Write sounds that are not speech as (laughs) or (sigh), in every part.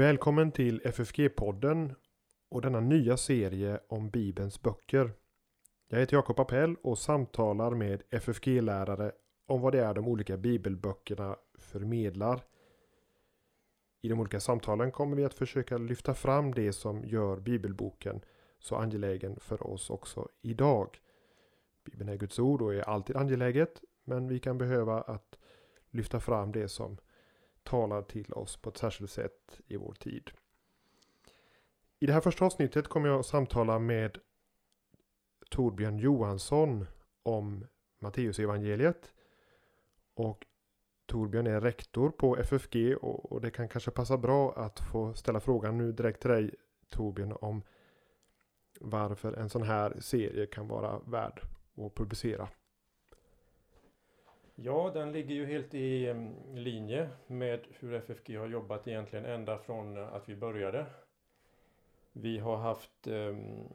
Välkommen till FFG-podden och denna nya serie om Bibelns böcker. Jag heter Jakob Appell och samtalar med FFG-lärare om vad det är de olika bibelböckerna förmedlar. I de olika samtalen kommer vi att försöka lyfta fram det som gör bibelboken så angelägen för oss också idag. Bibeln är Guds ord och är alltid angeläget men vi kan behöva att lyfta fram det som talar till oss på ett särskilt sätt i vår tid. I det här första avsnittet kommer jag att samtala med Torbjörn Johansson om Matteusevangeliet. Och Torbjörn är rektor på FFG och, och det kan kanske passa bra att få ställa frågan nu direkt till dig Torbjörn om varför en sån här serie kan vara värd att publicera. Ja, den ligger ju helt i mm, linje med hur FFG har jobbat egentligen ända från att vi började. Vi har haft, mm,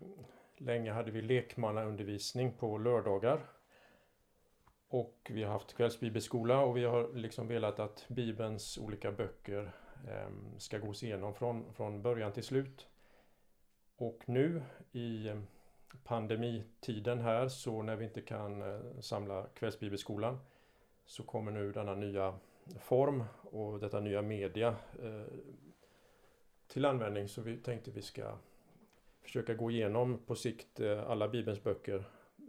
länge hade vi lekmannaundervisning på lördagar. Och vi har haft kvällsbibelskola och vi har liksom velat att Bibelns olika böcker eh, ska gås igenom från, från början till slut. Och nu i pandemitiden här så när vi inte kan eh, samla kvällsbibelskolan så kommer nu denna nya form och detta nya media eh, till användning. Så vi tänkte vi ska försöka gå igenom på sikt eh, alla Bibelns böcker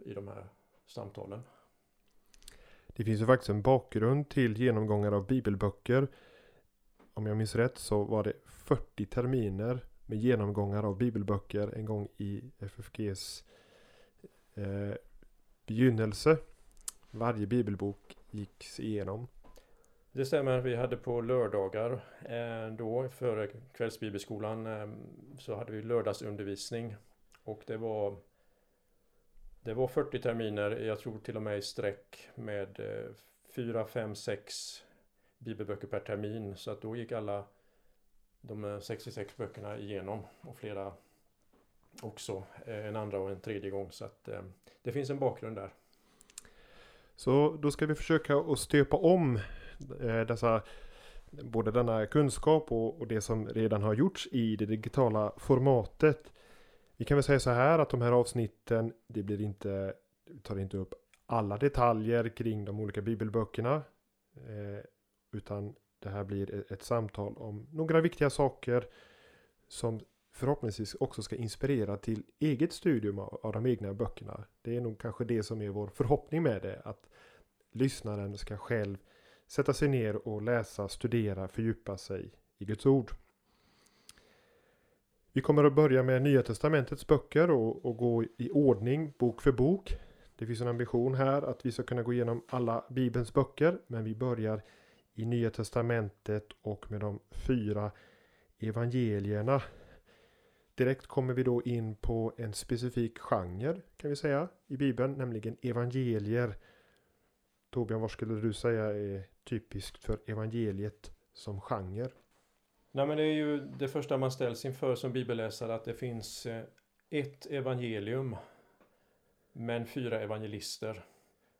i de här samtalen. Det finns ju faktiskt en bakgrund till genomgångar av bibelböcker. Om jag minns rätt så var det 40 terminer med genomgångar av bibelböcker en gång i FFGs eh, begynnelse. Varje bibelbok gick igenom. Det stämmer, vi hade på lördagar eh, då före kvällsbibelskolan eh, så hade vi lördagsundervisning och det var det var 40 terminer, jag tror till och med i sträck med 4, 5, 6 bibelböcker per termin så att då gick alla de eh, 66 böckerna igenom och flera också eh, en andra och en tredje gång så att eh, det finns en bakgrund där. Så då ska vi försöka att stöpa om dessa både denna kunskap och, och det som redan har gjorts i det digitala formatet. Vi kan väl säga så här att de här avsnitten, det blir inte, tar inte upp alla detaljer kring de olika bibelböckerna. Eh, utan det här blir e-, ett, samtal om några viktiga saker som förhoppningsvis också ska inspirera till eget studium av, av de egna böckerna. Det är nog kanske det som är vår förhoppning med det. Att lyssnaren ska själv sätta sig ner och läsa, studera, fördjupa sig i Guds ord. Vi kommer att börja med Nya Testamentets böcker och, och, gå i ordning bok för bok. Det finns en ambition här att vi ska kunna gå igenom alla Bibelns böcker, men vi börjar i Nya Testamentet och med de fyra evangelierna Direkt kommer vi då in på en specifik genre kan vi säga i Bibeln, nämligen evangelier. Torbjörn, vad skulle du säga är typiskt för evangeliet som genre? Nej men det är ju det första man ställs inför som bibelläsare att det finns eh, ett evangelium men fyra evangelister.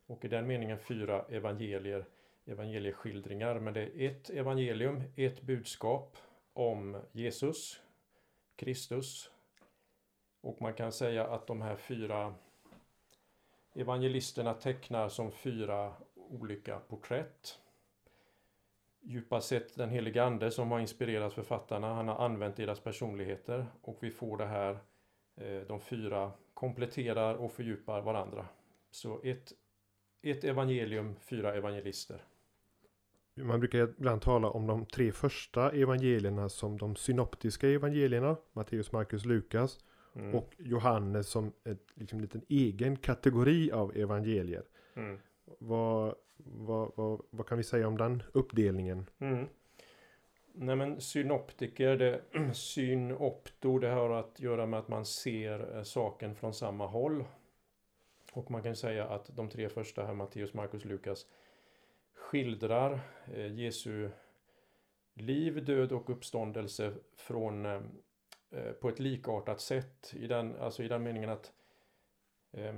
Och i den meningen fyra evangelier, evangelieskildringar. Men det är ett evangelium, ett budskap om Jesus, Kristus. Och man kan säga att de här fyra evangelisterna tecknar som fyra olika porträtt. Djupast sett den helige Ande som har inspirerat författarna, han har använt deras personligheter och vi får det här, eh, de fyra kompletterar och fördjupar varandra. Så ett, ett evangelium, fyra evangelister. Man brukar ibland tala om de tre första evangelierna som de synoptiska evangelierna. Matteus, Markus, Lukas. Mm. Och Johannes som en liksom, liten egen kategori av evangelier. Mm. Vad, vad, vad, vad, kan vi säga om den uppdelningen? Mm. Nej men synoptiker, det, (clears throat) synopto, det har att göra med att man ser eh, saken från samma håll. Och man kan säga att de tre första här, Matteus, Markus, Lukas, skildrar eh, Jesu liv, död och uppståndelse från eh, eh på ett likartat sätt i den, alltså i den meningen att eh,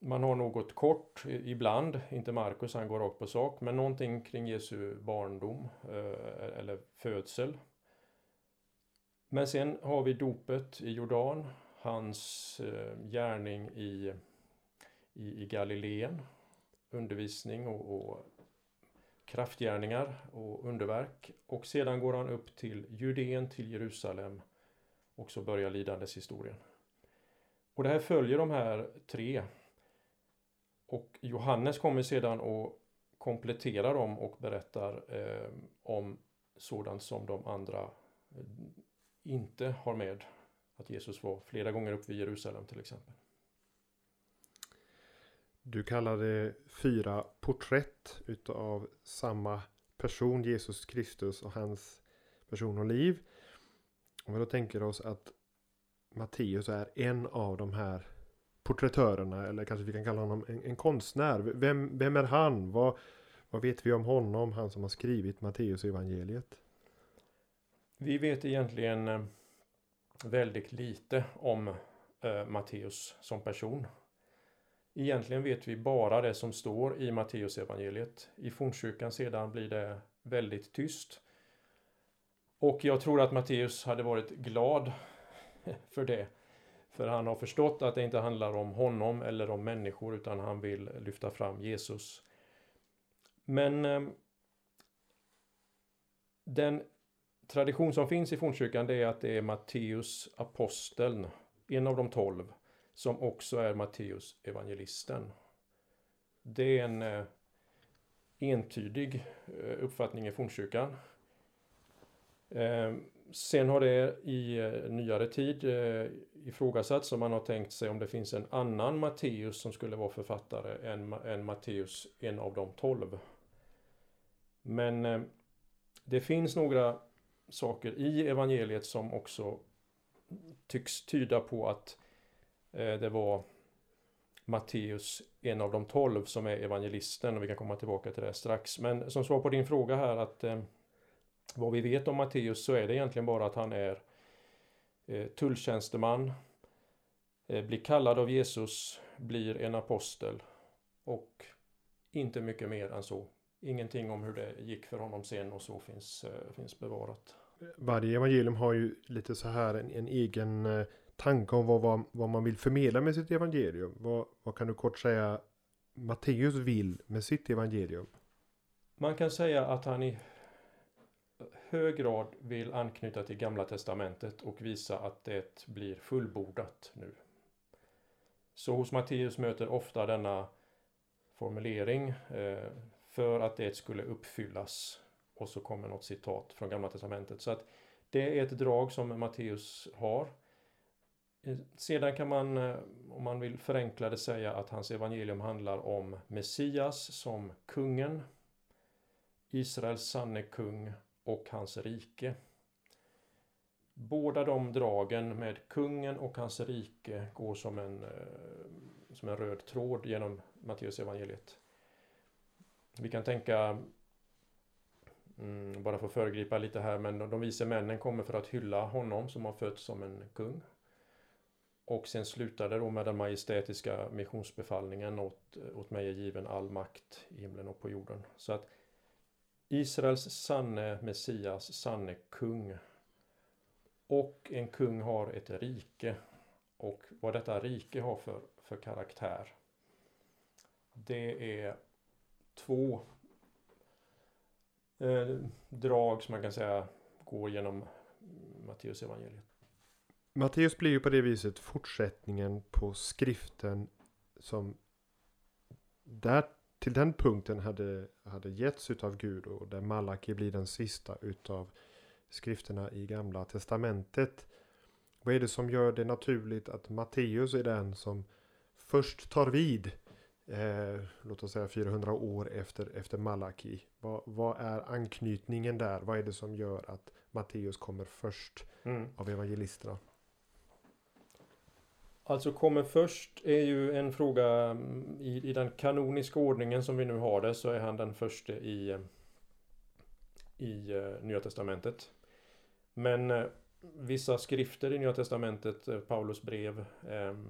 man har något kort ibland, inte Markus, han går rakt på sak, men någonting kring Jesu barndom eh, e-, eller födsel. Men sen har vi dopet i Jordan, hans eh, gärning i, i, i Galileen, undervisning och, och kraftgärningar och underverk. Och sedan går han upp till Judeen, till Jerusalem och så börjar lidandeshistorien. Och det här följer de här tre och Johannes kommer sedan och kompletterar dem och berättar eh, om sådant som de andra eh, inte har med. Att Jesus var flera gånger uppe vid Jerusalem till exempel. Du kallar det fyra porträtt utav samma person, Jesus Kristus och hans person och liv. Om vi då tänker oss att Matteus är en av de här porträttörerna eller kanske vi kan kalla honom en, en konstnär. Vem, vem är han? Vad, vad vet vi om honom, han som har skrivit Matteus evangeliet? Vi vet egentligen eh, väldigt lite om eh, Matteus som person. Egentligen vet vi bara det som står i Matteus evangeliet. I fornkyrkan sedan blir det väldigt tyst. Och jag tror att Matteus hade varit glad (laughs) för det. För han har förstått att det inte handlar om honom eller om människor utan han vill lyfta fram Jesus. Men eh, den tradition som finns i fornkyrkan det är att det är Matteus aposteln, en av de tolv, som också är Matteus evangelisten. Det är en eh, entydig eh, uppfattning i fornkyrkan. Ehm, sen har det i eh, nyare tid eh, ifrågasatts om man har tänkt sig om det finns en annan Matteus som skulle vara författare än, än Matteus, en av de tolv. Men ehm, det finns några saker i evangeliet som också tycks tyda på att eh, det var Matteus, en av de tolv, som är evangelisten och vi kan komma tillbaka till det strax. Men som svar på din fråga här att ehm, vad vi vet om Matteus så är det egentligen bara att han är eh, tulltjänsteman, eh, blir kallad av Jesus, blir en apostel och inte mycket mer än så. Ingenting om hur det gick för honom sen och så finns, eh, finns bevarat. Varje evangelium har ju lite så här en, en egen tanke om vad, vad, vad, man vill förmedla med sitt evangelium. Vad, vad kan du kort säga Matteus vill med sitt evangelium? Man kan säga att han i hög grad vill anknyta till Gamla Testamentet och visa att det blir fullbordat nu. Så hos Matteus möter ofta denna formulering eh, för att det skulle uppfyllas. Och så kommer något citat från Gamla Testamentet. Så att det är ett drag som Matteus har. Eh, sedan kan man, eh, om man vill förenkla det, säga att hans evangelium handlar om Messias som kungen, Israels sanne kung och hans rike. Båda de dragen med kungen och hans rike går som en, eh, som en röd tråd genom Matteus evangeliet. Vi kan tänka, mm, bara för att föregripa lite här, men de vise männen kommer för att hylla honom som har fötts som en kung. Och sen slutar det då med den majestätiska missionsbefallningen åt, åt mig är given all makt i himlen och på jorden. Så att Israels sanne Messias, sanne kung. Och en kung har ett rike. Och vad detta rike har för, för karaktär. Det är två eh, drag som man kan säga går genom Matteus evangeliet. Matteus blir ju på det viset fortsättningen på skriften som där till den punkten hade, hade getts utav Gud och där Malaki blir den sista utav skrifterna i gamla testamentet. Vad är det som gör det naturligt att Matteus är den som först tar vid eh, låt oss säga 400 år efter, efter Malaki. Vad, vad, är anknytningen där? Vad är det som gör att Matteus kommer först mm. av evangelisterna? Alltså kommer först är ju en fråga mm, i, i den kanoniska ordningen som vi nu har det så är han den första i, eh, i uh, Nya Testamentet. Men uh, vissa skrifter i Nya Testamentet, Paulus brev, ehm,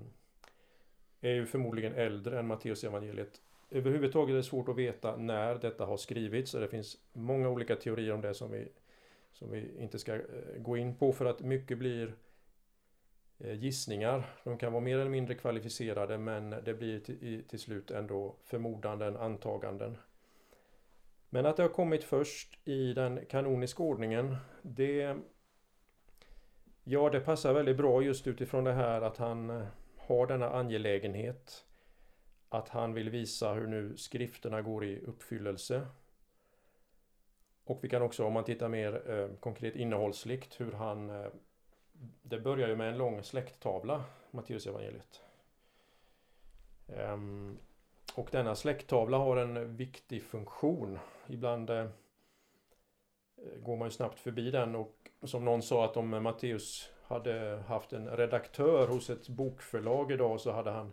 är ju förmodligen äldre än Matteus evangeliet. Överhuvudtaget är det svårt att veta när detta har skrivits och det finns många olika teorier om det som vi, som vi inte ska gå in på för att mycket blir eh, Eh, gissningar. De kan vara mer eller mindre kvalificerade men det blir till, slut ändå förmodanden, antaganden. Men att det har kommit först i den kanoniska ordningen, det Ja, det passar väldigt bra just utifrån det här att han eh, har denna angelägenhet. Att han vill visa hur nu skrifterna går i uppfyllelse. Och vi kan också, om man tittar mer eh, konkret innehållsligt, hur han... Det börjar ju med en lång släkttavla, Matteusevangeliet. Ehm, och denna släkttavla har en viktig funktion. Ibland eh, går man ju snabbt förbi den och som någon sa att om Matteus hade haft en redaktör hos ett bokförlag idag så hade han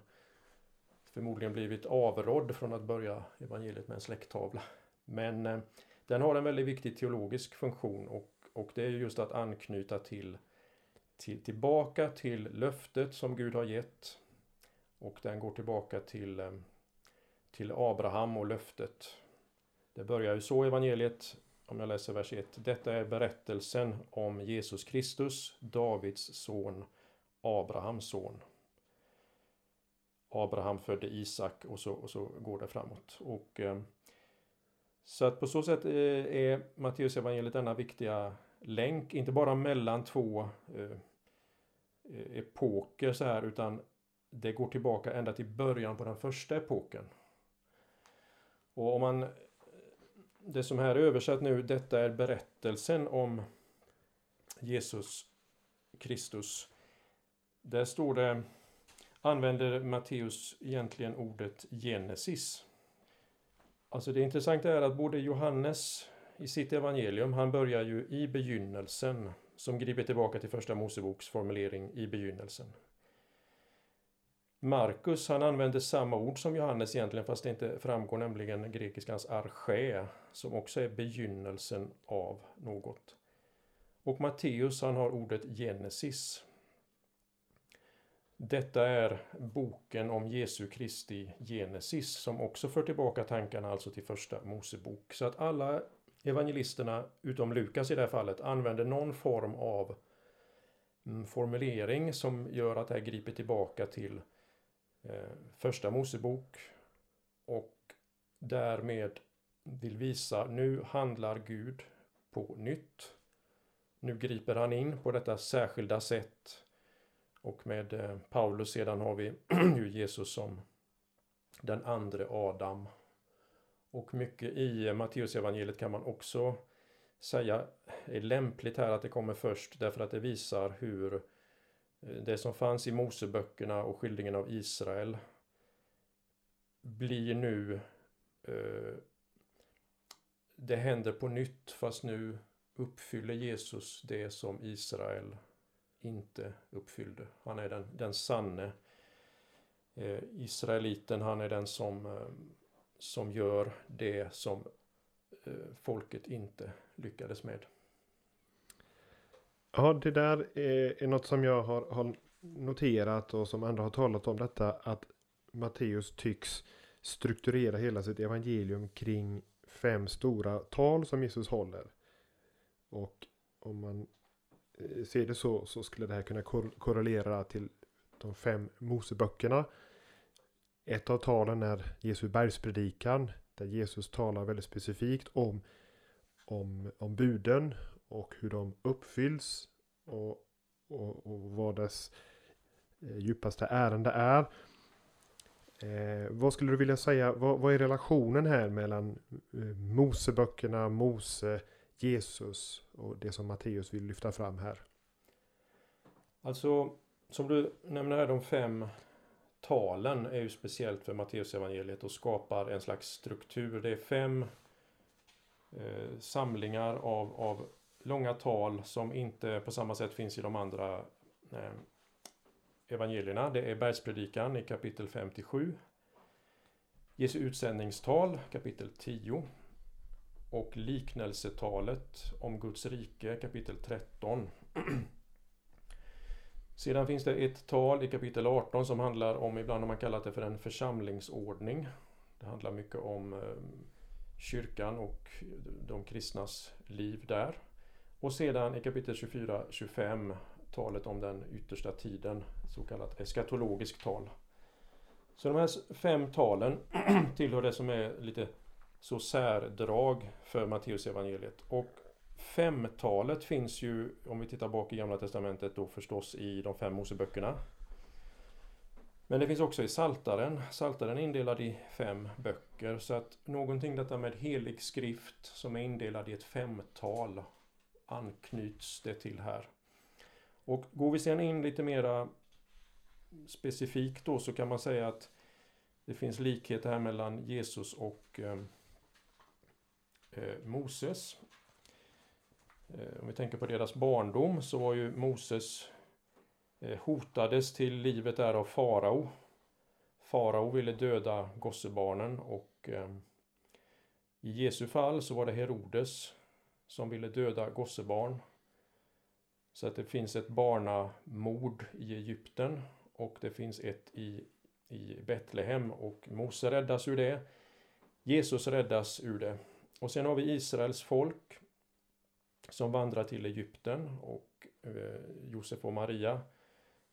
förmodligen blivit avrådd från att börja evangeliet med en släkttavla. Men eh, den har en väldigt viktig teologisk funktion och, och det är just att anknyta till, till tillbaka till löftet som Gud har gett. Och den går tillbaka till, eh, till Abraham och löftet. Det börjar ju så evangeliet om jag läser vers 1. Detta är berättelsen om Jesus Kristus, Davids son, Abrahams son. Abraham födde Isak och så, och så går det framåt. Och, eh, så att på så sätt eh, är Matteus evangeliet denna viktiga länk, inte bara mellan två eh, eh, epoker så här, utan det går tillbaka ända till början på den första epoken. Och om man det som här är översatt nu, detta är berättelsen om Jesus Kristus. Där står det, använder Matteus egentligen ordet Genesis. Alltså det intressanta är att både Johannes i sitt evangelium, han börjar ju i begynnelsen, som griper tillbaka till första Moseboks formulering i begynnelsen. Markus han använder samma ord som Johannes egentligen fast det inte framgår nämligen grekiskans arché som också är begynnelsen av något. Och Matteus han har ordet Genesis. Detta är boken om Jesu Kristi Genesis som också för tillbaka tankarna alltså till första Mosebok. Så att alla evangelisterna, utom Lukas i det här fallet, använder någon form av mm, formulering som gör att det här griper tillbaka till eh, första Mosebok och därmed vill visa nu handlar Gud på nytt. Nu griper han in på detta särskilda sätt och med eh, Paulus sedan har vi (clears throat) ju Jesus som den andre Adam. Och mycket i Matteusevangeliet kan man också säga är lämpligt här att det kommer först därför att det visar hur eh, det som fanns i Moseböckerna och skildringen av Israel blir nu eh, det händer på nytt fast nu uppfyller Jesus det som Israel inte uppfyllde. Han är den, den sanne eh, israeliten, han är den som, eh, som gör det som eh, folket inte lyckades med. Ja, det där är, är något som jag har, har noterat och som andra har talat om detta att Matteus tycks strukturera hela sitt evangelium kring fem stora tal som Jesus håller. Och om man eh, ser det så, så skulle det här kunna korrelera till de fem Moseböckerna. Ett av talen är Jesu bergspredikan, där Jesus talar väldigt specifikt om, om, om buden och hur de uppfylls och, och, och vad dess eh, djupaste ärende är. Eh, vad skulle du vilja säga, vad, vad är relationen här mellan eh, Moseböckerna, Mose, Jesus och det som Matteus vill lyfta fram här? Alltså, som du nämner här, de fem talen är ju speciellt för Matteusevangeliet och skapar en slags struktur. Det är fem eh, samlingar av, av långa tal som inte på samma sätt finns i de andra eh, evangelierna. Det är bergspredikan i kapitel 57. Jesu utsändningstal kapitel 10. Och liknelsetalet om Guds rike kapitel 13. (clears throat) Sedan finns det ett tal i kapitel 18 som handlar om, ibland har man kallat det för en församlingsordning. Det handlar mycket om eh, kyrkan och de kristnas liv där. Och sedan i kapitel 24-25 talet om den yttersta tiden, så kallat eskatologiskt tal. Så de här fem talen (clears throat) tillhör det som är lite så särdrag för Matteus evangeliet. Och femtalet finns ju, om vi tittar bak i Gamla Testamentet, då förstås i de fem Moseböckerna. Men det finns också i Saltaren. Saltaren är indelad i fem böcker. Så att någonting detta med helig skrift som är indelad i ett femtal anknyts det till här. Och går vi sedan in lite mera specifikt då så kan man säga att det finns likheter här mellan Jesus och eh, eh Moses. Eh, om vi tänker på deras barndom så var ju Moses eh, hotades till livet där av farao. Farao ville döda gossebarnen och eh, i Jesu fall så var det Herodes som ville döda gossebarn. Så att det finns ett barnamord i Egypten och det finns ett i, i Betlehem och Mose räddas ur det. Jesus räddas ur det. Och sen har vi Israels folk som vandrar till Egypten och eh, Josef och Maria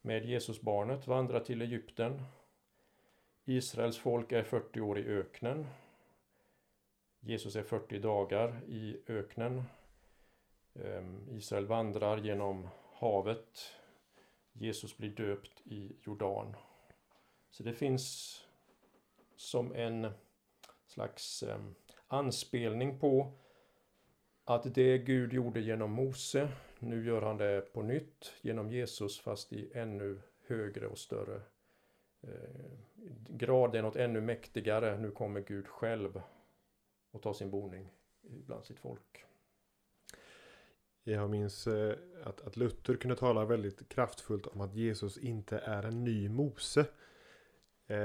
med Jesusbarnet vandrar till Egypten. Israels folk är 40 år i öknen. Jesus är 40 dagar i öknen. Ehm, Israel vandrar genom havet. Jesus blir döpt i Jordan. Så det finns som en slags ehm, anspelning på att det Gud gjorde genom Mose, nu gör han det på nytt genom Jesus fast i ännu högre och större eh, grad. Det är något ännu mäktigare. Nu kommer Gud själv och tar sin boning bland sitt folk. Jag minns eh, att, att Luther kunde tala väldigt kraftfullt om att Jesus inte är en ny Mose. Eh,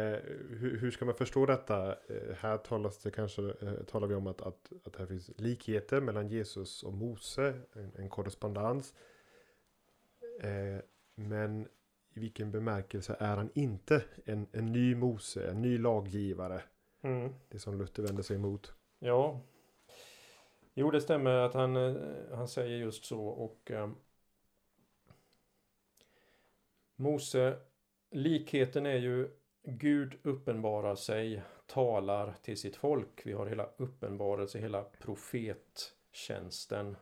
hur, hur, ska man förstå detta? Eh, här talas det kanske, eh, talar vi om att, att, att här finns likheter mellan Jesus och Mose, en, en korrespondens. Eh, men i vilken bemärkelse är han inte en, en ny Mose, en ny laggivare? Mm. Det som Luther vänder sig emot. Ja. Jo, det stämmer att han, eh, han säger just så och eh, Mose, likheten är ju Gud uppenbarar sig, talar till sitt folk. Vi har hela uppenbarelse, hela profettjänsten.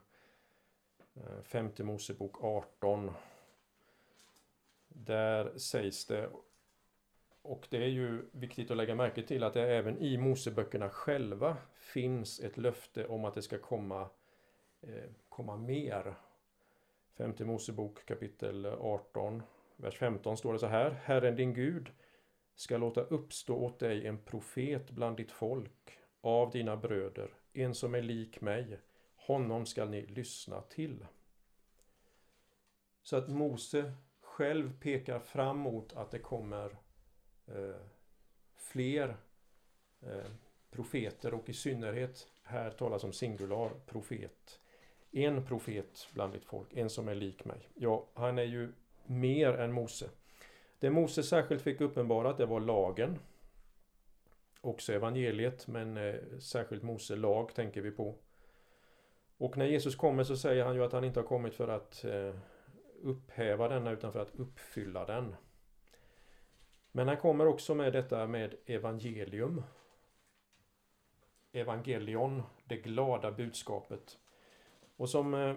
Eh, femte Mosebok 18. Där sägs det, och det är ju viktigt att lägga märke till att det även i Moseböckerna själva finns ett löfte om att det ska komma, eh, komma mer. Femte Mosebok kapitel 18, vers 15 står det så här. Herren din Gud ska låta uppstå åt dig en profet bland ditt folk av dina bröder, en som är lik mig. Honom skall ni lyssna till. Så att Mose själv pekar fram mot att det kommer eh, fler eh, profeter och i synnerhet här talas om singular profet. En profet bland ditt folk, en som är lik mig. Ja, han är ju mer än Mose. Det Mose särskilt fick uppenbarat det var lagen. Också evangeliet men eh, särskilt Mose lag tänker vi på. Och när Jesus kommer så säger han ju att han inte har kommit för att eh, upphäva denna utan för att uppfylla den. Men han kommer också med detta med evangelium. Evangelion, det glada budskapet. Och som eh,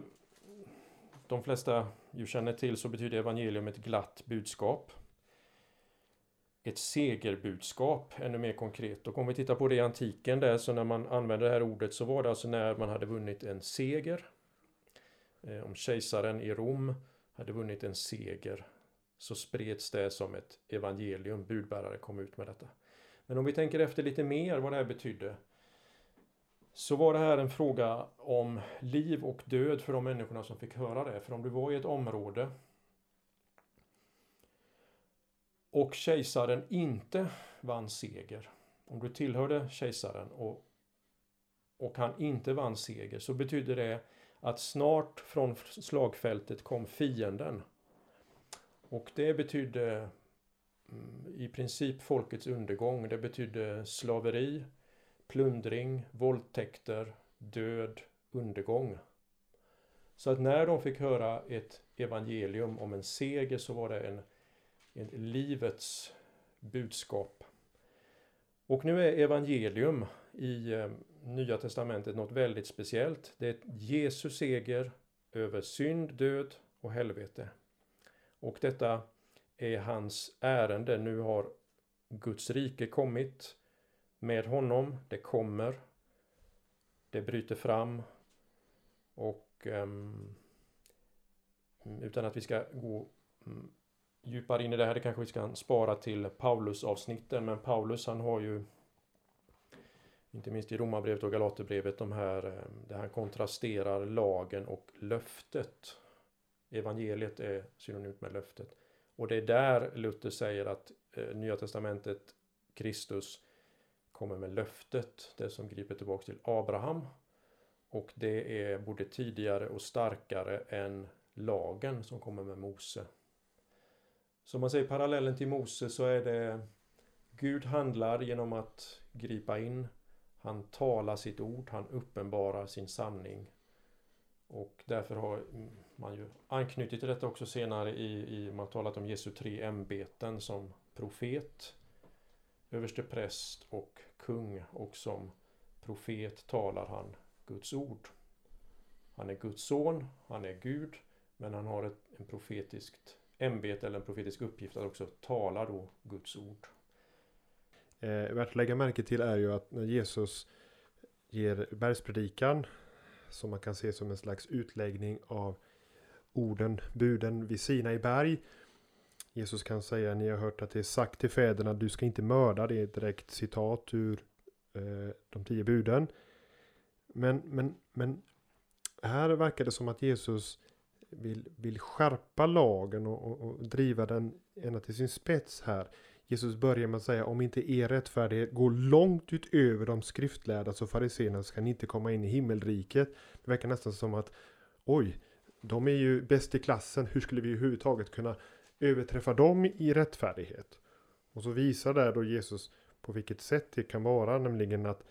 de flesta ju känner till så betyder evangelium ett glatt budskap ett segerbudskap ännu mer konkret. Och om vi tittar på det i antiken där så när man använde det här ordet så var det alltså när man hade vunnit en seger. Eh, om kejsaren i Rom hade vunnit en seger så spreds det som ett evangelium. Budbärare kom ut med detta. Men om vi tänker efter lite mer vad det här betydde så var det här en fråga om liv och död för de människorna som fick höra det. För om du var i ett område och kejsaren inte vann seger, om du tillhörde kejsaren och, och han inte vann seger så betyder det att snart från slagfältet kom fienden. Och det betydde mm, i princip folkets undergång. Det betydde slaveri, plundring, våldtäkter, död, undergång. Så att när de fick höra ett evangelium om en seger så var det en, med livets budskap. Och nu är evangelium i eh, Nya Testamentet något väldigt speciellt. Det är Jesus seger över synd, död och helvete. Och detta är hans ärende. Nu har Guds rike kommit med honom. Det kommer. Det bryter fram. Och um, utan att vi ska gå mm, djupare in i det här, det kanske vi ska spara till Paulus avsnitten. Men Paulus han har ju inte minst i Romarbrevet och Galaterbrevet de här eh, där han kontrasterar lagen och löftet. Evangeliet är synonymt med löftet. Och det är där Luther säger att eh, Nya Testamentet, Kristus, kommer med löftet, det som griper tillbaka till Abraham. Och det är både tidigare och starkare än lagen som kommer med Mose. Så om man säger parallellen till Mose så är det Gud handlar genom att gripa in. Han talar sitt ord, han uppenbarar sin sanning. Och därför har man ju anknutit till detta också senare i, i man talat om Jesu tre ämbeten som profet, överstepräst och kung och som profet talar han Guds ord. Han är Guds son, han är Gud, men han har ett en profetiskt ämbete eller en profetisk uppgift att också tala då Guds ord. Eh, värt att lägga märke till är ju att när Jesus ger bergspredikan som man kan se som en slags utläggning av orden, buden vid Sina i berg. Jesus kan säga, ni har hört att det är sagt till fäderna, du ska inte mörda. Det är ett direkt citat ur eh, de tio buden. Men, men, men här verkar det som att Jesus vill, vill skärpa lagen och, och, och driva den ända till sin spets här. Jesus börjar med att säga om inte er rättfärdighet går långt utöver de skriftlärda så fariséerna ska ni inte komma in i himmelriket. Det verkar nästan som att oj, de är ju bäst i klassen. Hur skulle vi överhuvudtaget kunna överträffa dem i rättfärdighet? Och så visar där då Jesus på vilket sätt det kan vara, nämligen att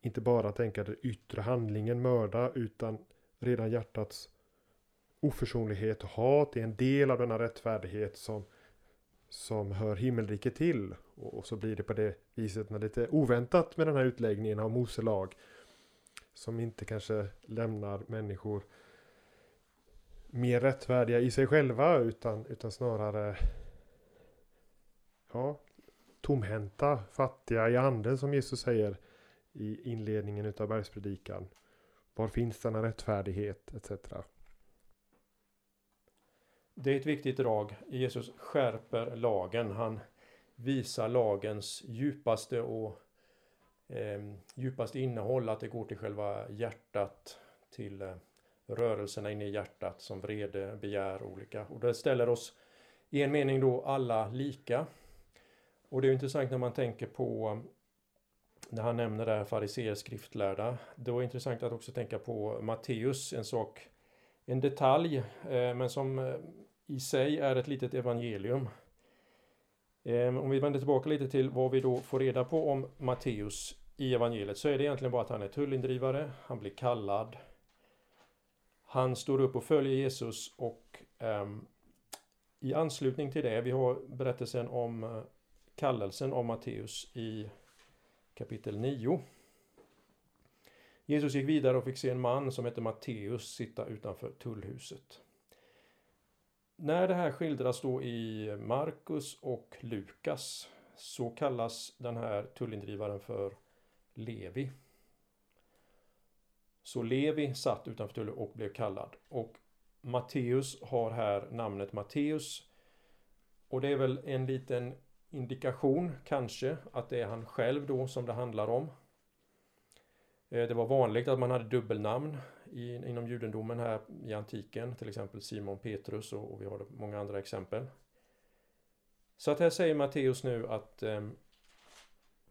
inte bara tänka den yttre handlingen mörda utan redan hjärtats oförsonlighet och hat är en del av denna rättfärdighet som, som hör himmelriket till. Och, och så blir det på det viset när lite oväntat med den här utläggningen av Mose lag som inte kanske lämnar människor mer rättfärdiga i sig själva utan, utan snarare ja, tomhänta, fattiga i anden som Jesus säger i inledningen utav bergspredikan. Var finns denna rättfärdighet etc. Det är ett viktigt drag. Jesus skärper lagen. Han visar lagens djupaste och eh, djupaste innehåll. Att det går till själva hjärtat. Till eh, rörelserna inne i hjärtat som vrede, begär olika. Och det ställer oss i en mening då alla lika. Och det är intressant när man tänker på när han nämner där fariséer skriftlärda. Då är det intressant att också tänka på Matteus, en sak, en detalj, eh, men som eh, i sig är ett litet evangelium. Ehm, om vi vänder tillbaka lite till vad vi då får reda på om Matteus i evangeliet så är det egentligen bara att han är tullindrivare, han blir kallad. Han står upp och följer Jesus och um, i anslutning till det, vi har berättelsen om eh, kallelsen av Matteus i kapitel 9. Jesus gick vidare och fick se en man som hette Matteus sitta utanför tullhuset. När det här skildras då i Markus och Lukas så kallas den här tullindrivaren för Levi. Så Levi satt utanför tullen och blev kallad. Och Matteus har här namnet Matteus. Och det är väl en liten indikation kanske att det är han själv då som det handlar om. Eh, det var vanligt att man hade dubbelnamn inom judendomen här i antiken, till exempel Simon Petrus och, vi har många andra exempel. Så att här säger Matteus nu att eh,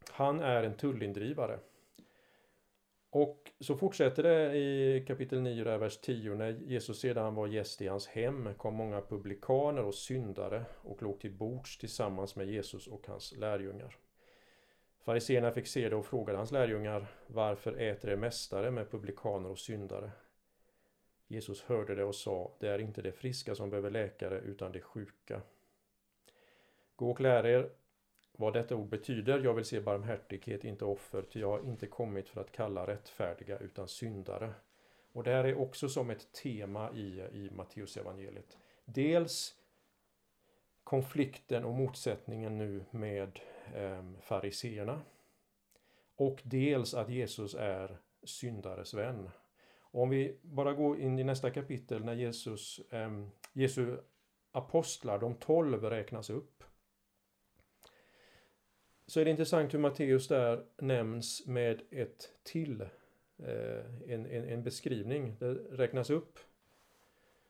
han är en tullindrivare. Och så fortsätter det i kapitel 9, där vers 10. När Jesus sedan var gäst i hans hem kom många publikaner och syndare och låg till bords tillsammans med Jesus och hans lärjungar. Fariséerna fick se det och frågade hans lärjungar Varför äter er mästare med publikaner och syndare? Jesus hörde det och sa Det är inte de friska som behöver läkare utan de sjuka. Gå och lär er vad detta ord betyder. Jag vill se barmhärtighet, inte offer, ty jag har inte kommit för att kalla rättfärdiga utan syndare. Och det här är också som ett tema i, i Matteusevangeliet. Dels konflikten och motsättningen nu med Ehm, fariseerna. Och dels att Jesus är syndares vän. om vi bara går in i nästa kapitel när Jesus, eh, Jesu apostlar, de tolv, räknas upp. Så är det intressant hur Matteus där nämns med ett till, eh, en, en, en beskrivning. Det räknas upp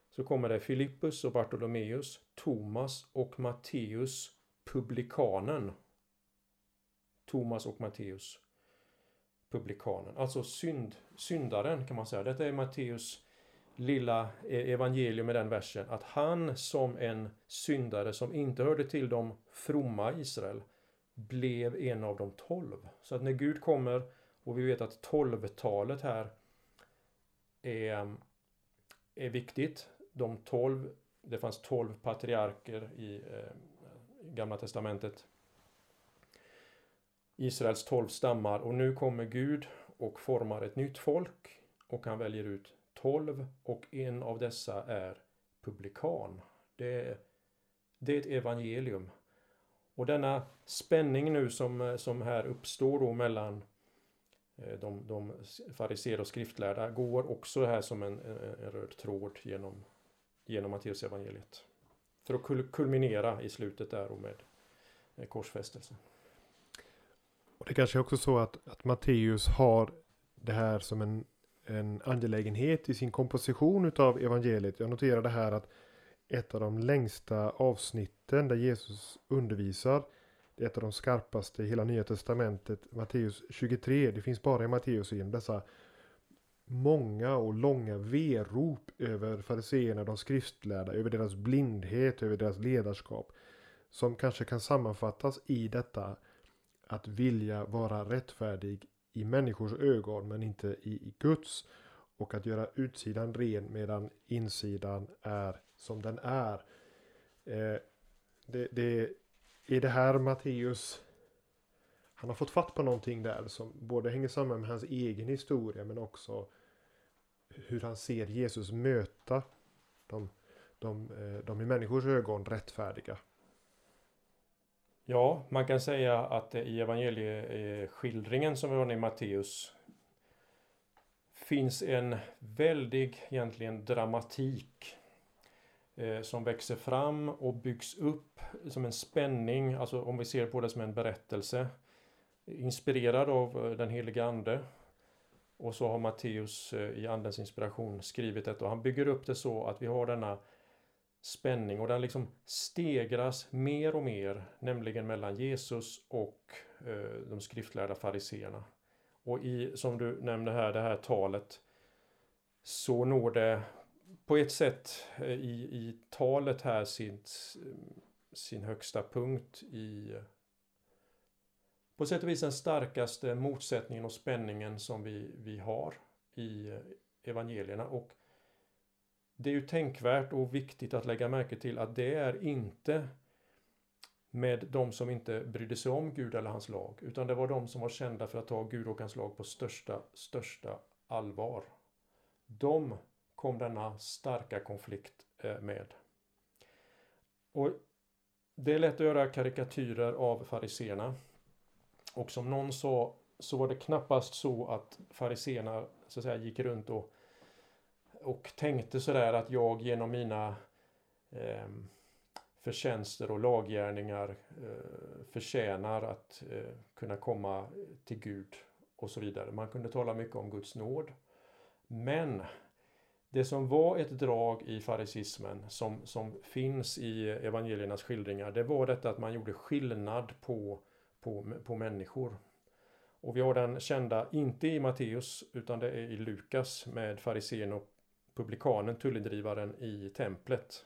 så kommer det Filippus och Bartolomeus, Thomas och Matteus, publikanen. Thomas och Matteus, publikanen. Alltså synd, syndaren kan man säga. Detta är Matteus lilla e- evangelium med den versen. Att han som en syndare som inte hörde till de fromma Israel blev en av de tolv. Så att när Gud kommer och vi vet att tolvtalet här är, är viktigt de tolv, det fanns tolv patriarker i eh, Gamla Testamentet. Israels tolv stammar och nu kommer Gud och formar ett nytt folk och han väljer ut tolv och en av dessa är publikan. Det, det är ett evangelium. Och denna spänning nu som, eh, som här uppstår då mellan eh, de, de fariser och skriftlärda går också här som en, en, en röd tråd genom genom Matteusevangeliet. För att kulminera i slutet där och med eh, korsfästelsen. Och det kanske är också så att, att Matteus har det här som en, en angelägenhet i sin komposition utav evangeliet. Jag noterade här att ett av de längsta avsnitten där Jesus undervisar det är ett av de skarpaste i hela Nya Testamentet, Matteus 23. Det finns bara i Matteus igen dessa många och långa verop över fariseerna, de skriftlärda, över deras blindhet, över deras ledarskap. Som kanske kan sammanfattas i detta att vilja vara rättfärdig i människors ögon men inte i, i Guds. Och att göra utsidan ren medan insidan är som den är. Eh, det, det är det här Matteus han har fått fatt på någonting där som både hänger samman med hans egen historia men också hur han ser Jesus möta de, de, eh, de i människors ögon rättfärdiga. Ja, man kan säga att i evangelieskildringen eh, som vi har i Matteus finns en väldig egentligen dramatik eh, som växer fram och byggs upp som en spänning, alltså om vi ser på det som en berättelse inspirerad av eh, den heliga Ande. Och så har Matteus eh, i Andens inspiration skrivit detta. Och han bygger upp det så att vi har denna spänning och den liksom stegras mer och mer, nämligen mellan Jesus och eh, de skriftlärda fariseerna. Och i, som du nämnde här, det här talet, så når det på ett sätt eh, i, i talet här sin, sin högsta punkt i på sätt och vis den starkaste motsättningen och spänningen som vi, vi har i eh, evangelierna. Och det är ju tänkvärt och viktigt att lägga märke till att det är inte med de som inte brydde sig om Gud eller hans lag, utan det var de som var kända för att ta Gud och hans lag på största, största allvar. De kom denna starka konflikt eh, med. Och det är lätt att göra karikatyrer av fariseerna. Och som någon sa så var det knappast så att fariseerna så att säga gick runt och, och tänkte sådär att jag genom mina eh, förtjänster och laggärningar eh, förtjänar att eh, kunna komma till Gud och så vidare. Man kunde tala mycket om Guds nåd. Men det som var ett drag i farisismen som, som finns i evangeliernas skildringar det var detta att man gjorde skillnad på på, på människor. Och vi har den kända, inte i Matteus, utan det är i Lukas med farisén och publikanen, tullindrivaren i templet.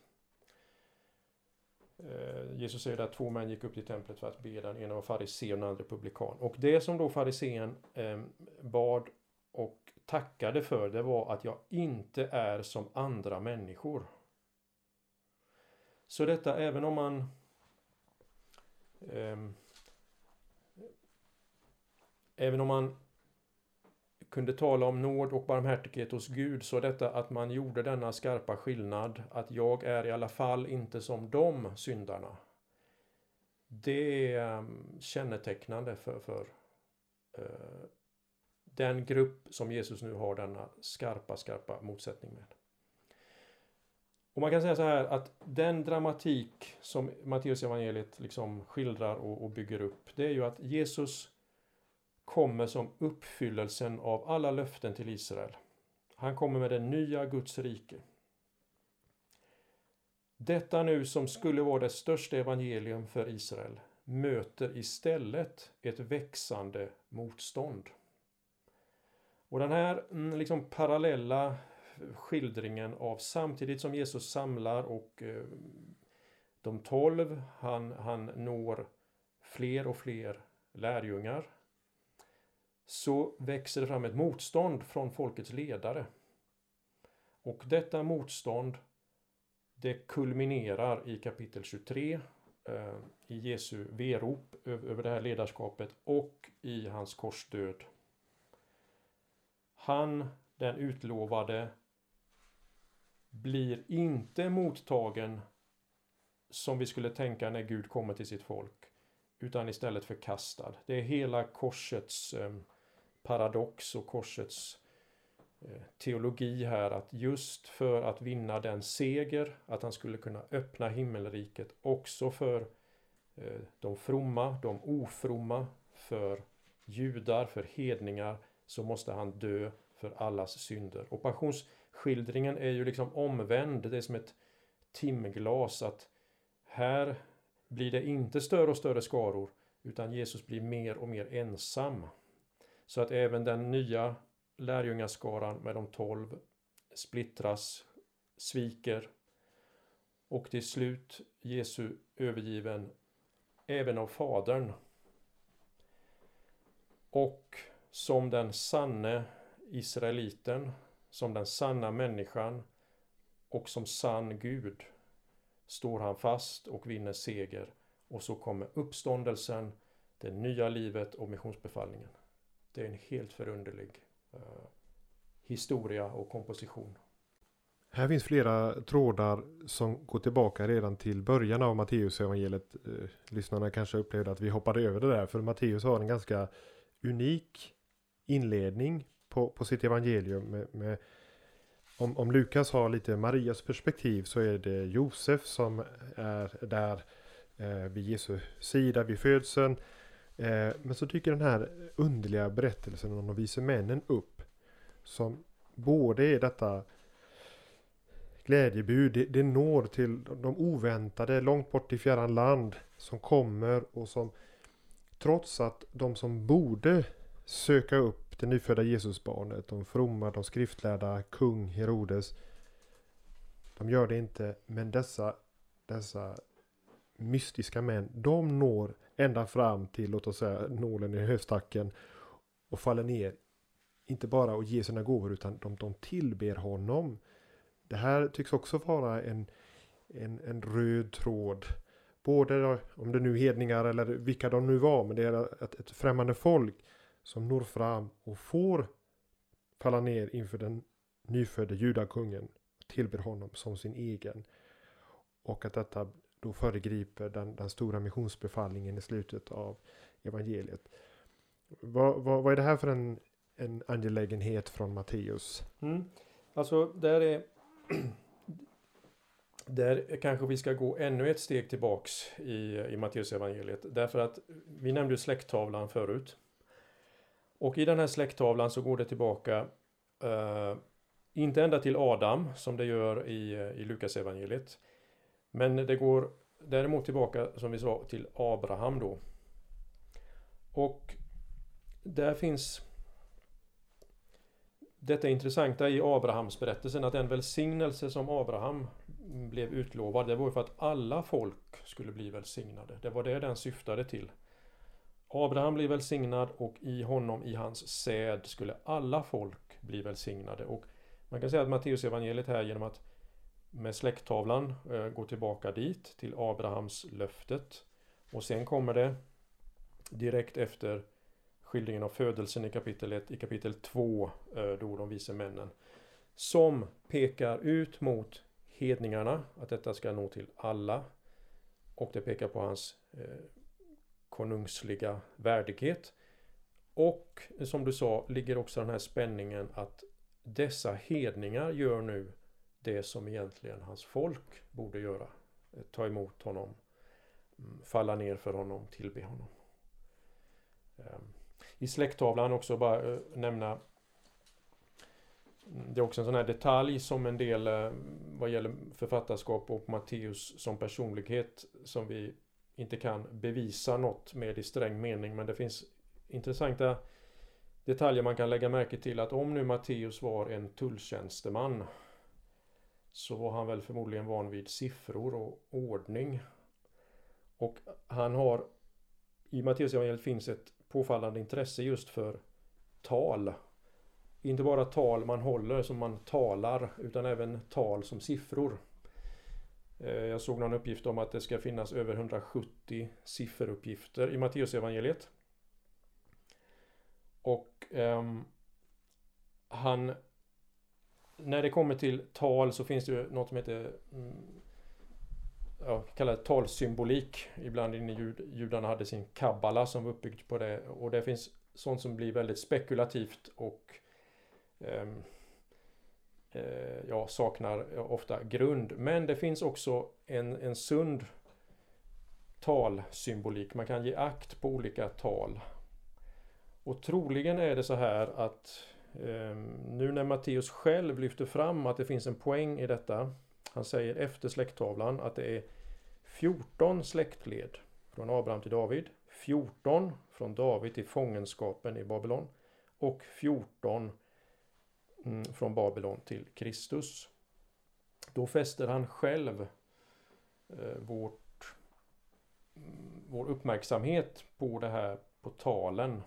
Eh, Jesus säger att två män gick upp till templet för att be. Den ena var farisé och den andra publikan. Och det som då farisén eh, bad och tackade för det var att jag inte är som andra människor. Så detta även om man eh, Även om man kunde tala om nåd och barmhärtighet hos Gud så detta att man gjorde denna skarpa skillnad att jag är i alla fall inte som de syndarna. Det är ehm, kännetecknande för, för uh, den grupp som Jesus nu har denna skarpa, skarpa motsättning med. Och man kan säga så här att den dramatik som Matteus evangeliet liksom skildrar och, och bygger upp det är ju att Jesus kommer som uppfyllelsen av alla löften till Israel. Han kommer med det nya Guds rike. Detta nu som skulle vara det största evangelium för Israel möter istället ett växande motstånd. Och den här mm, liksom parallella skildringen av samtidigt som Jesus samlar och eh, de tolv, han, han når fler och fler lärjungar så växer det fram ett motstånd från folkets ledare. Och detta motstånd det kulminerar i kapitel 23 eh, i Jesu verop över det här ledarskapet och i hans korsdöd. Han, den utlovade, blir inte mottagen som vi skulle tänka när Gud kommer till sitt folk utan istället förkastad. Det är hela korsets eh, paradox och korsets eh, teologi här att just för att vinna den seger, att han skulle kunna öppna himmelriket också för eh, de fromma, de ofromma, för judar, för hedningar, så måste han dö för allas synder. Och passionsskildringen är ju liksom omvänd, det är som ett timglas att här blir det inte större och större skaror utan Jesus blir mer och mer ensam. Så att även den nya lärjungaskaran med de tolv splittras, sviker och till slut Jesu övergiven även av Fadern. Och som den sanne Israeliten, som den sanna människan och som sann Gud står han fast och vinner seger och så kommer uppståndelsen, det nya livet och missionsbefallningen. Det är en helt förunderlig eh, historia och komposition. Här finns flera trådar som går tillbaka redan till början av Matteus evangeliet. Eh, lyssnarna kanske upplevde att vi hoppade över det där för Matteus har en ganska unik inledning på, på sitt evangelium. Med, med, om, om Lukas har lite Marias perspektiv så är det Josef som är där eh, vid Jesu sida vid födseln. Eh, men så dyker den här underliga berättelsen om de vise männen upp. Som både är detta glädjebud, det, det når till de oväntade långt bort i fjärran land som kommer och som trots att de som borde söka upp det nyfödda Jesusbarnet, de fromma, de skriftlärda, kung Herodes. De gör det inte, men dessa, dessa mystiska män, de når ända fram till, låt oss säga, nålen i höstacken och faller ner. Inte bara och ger sina gåvor utan de, de tillber honom. Det här tycks också vara en, en, en röd tråd. Både om det nu är hedningar eller vilka de nu var, men det är ett, ett främmande folk som når fram och får falla ner inför den nyfödde judakungen. Tillber honom som sin egen. Och att detta då föregriper den, den stora missionsbefallningen i slutet av evangeliet. Vad, vad, vad är det här för en, en angelägenhet från Matteus? Mm. Alltså, där är (clears throat) där kanske vi ska gå ännu ett steg tillbaks i, i Matteus evangeliet. Därför att vi nämnde släkttavlan förut. Och i den här släkttavlan så går det tillbaka eh, inte ända till Adam som det gör i, i Lukas evangeliet men det går däremot tillbaka som vi sa till Abraham då. Och där finns detta intressanta i Abrahams berättelsen att den välsignelse som Abraham blev utlovad, det var för att alla folk skulle bli välsignade. Det var det den syftade till. Abraham blev välsignad och i honom, i hans säd, skulle alla folk bli välsignade. Och man kan säga att Matteus evangeliet här genom att med släkttavlan eh, gå tillbaka dit, till Abrahams löftet. Och sen kommer det direkt efter skildringen av födelsen i kapitel 1, i kapitel 2, eh, då de vise männen. Som pekar ut mot hedningarna, att detta ska nå till alla. Och det pekar på hans eh, konungsliga värdighet. Och eh, som du sa ligger också den här spänningen att dessa hedningar gör nu det som egentligen hans folk borde göra. Eh, ta emot honom, mm, falla ner för honom, tillbe honom. Ehm, I släkttavlan också bara eh, nämna mm, det är också en sån här detalj som en del eh, vad gäller författarskap och Matteus som personlighet som vi inte kan bevisa något med i sträng mening men det finns intressanta detaljer man kan lägga märke till att om nu Matteus var en tulltjänsteman så var han väl förmodligen van vid siffror och ordning. Och han har i Matteusevangeliet finns ett påfallande intresse just för tal. Inte bara tal man håller som man talar utan även tal som siffror. Eh, jag såg någon uppgift om att det ska finnas över 170 sifferuppgifter i Matteusevangeliet. Och eh, han när det kommer till tal så finns det ju något som heter mm, ja, kallar talsymbolik. Ibland inne jud, judarna hade sin kabbala som var uppbyggd på det. Och det finns sånt som blir väldigt spekulativt och ehm, eh, ja, saknar ofta grund. Men det finns också en, en sund talsymbolik. Man kan ge akt på olika tal. Och troligen är det så här att eh, Ehm, nu när Matteus själv lyfter fram att det finns en poäng i detta. Han säger efter släkttavlan att det är 14 släktled från Abraham till David. 14 från David till fångenskapen i Babylon. Och 14 mm, från Babylon till Kristus. Då fäster han själv eh, vårt, mm, vår uppmärksamhet på det här på talen.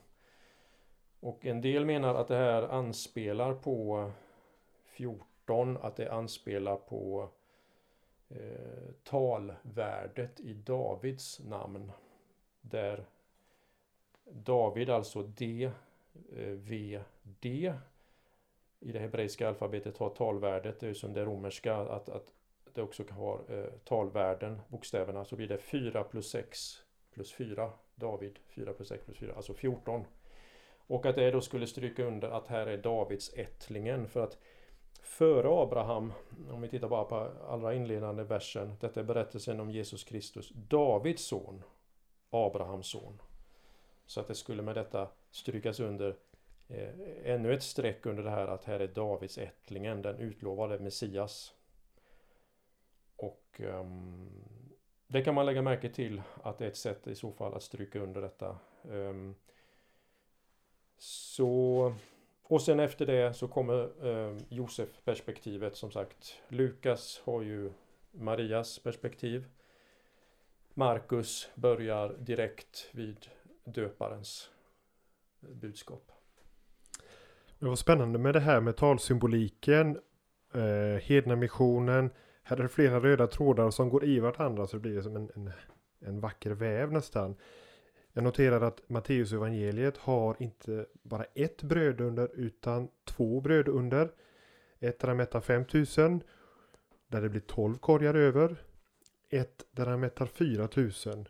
Och en del menar att det här anspelar på 14, att det anspelar på eh, talvärdet i Davids namn. Där David, alltså D, eh, V, D i det hebreiska alfabetet har talvärdet, det är som det romerska, att, att det också har eh, talvärden, bokstäverna, så blir det 4 plus 6 plus 4, David, 4 plus 6 plus 4, alltså 14. Och att det då skulle stryka under att här är Davids ättlingen, för att före Abraham, om vi tittar bara på allra inledande versen, detta är berättelsen om Jesus Kristus, Davids son, Abrahams son. Så att det skulle med detta strykas under eh, ännu ett streck under det här att här är Davids ättlingen, den utlovade Messias. Och eh, det kan man lägga märke till att det är ett sätt i så fall att stryka under detta. Eh, så och sen efter det så kommer eh, Josef-perspektivet som sagt. Lukas har ju Marias perspektiv. Markus börjar direkt vid döparens budskap. Det var spännande med det här med talsymboliken, eh, hednamissionen. Här är det flera röda trådar som går i varandra så det blir som en, en, en vacker väv nästan. Jag noterar att Matteus evangeliet har inte bara ett brödunder utan två brödunder. Ett där han mättar 5000 där det blir 12 korgar över. Ett där han mättar 4000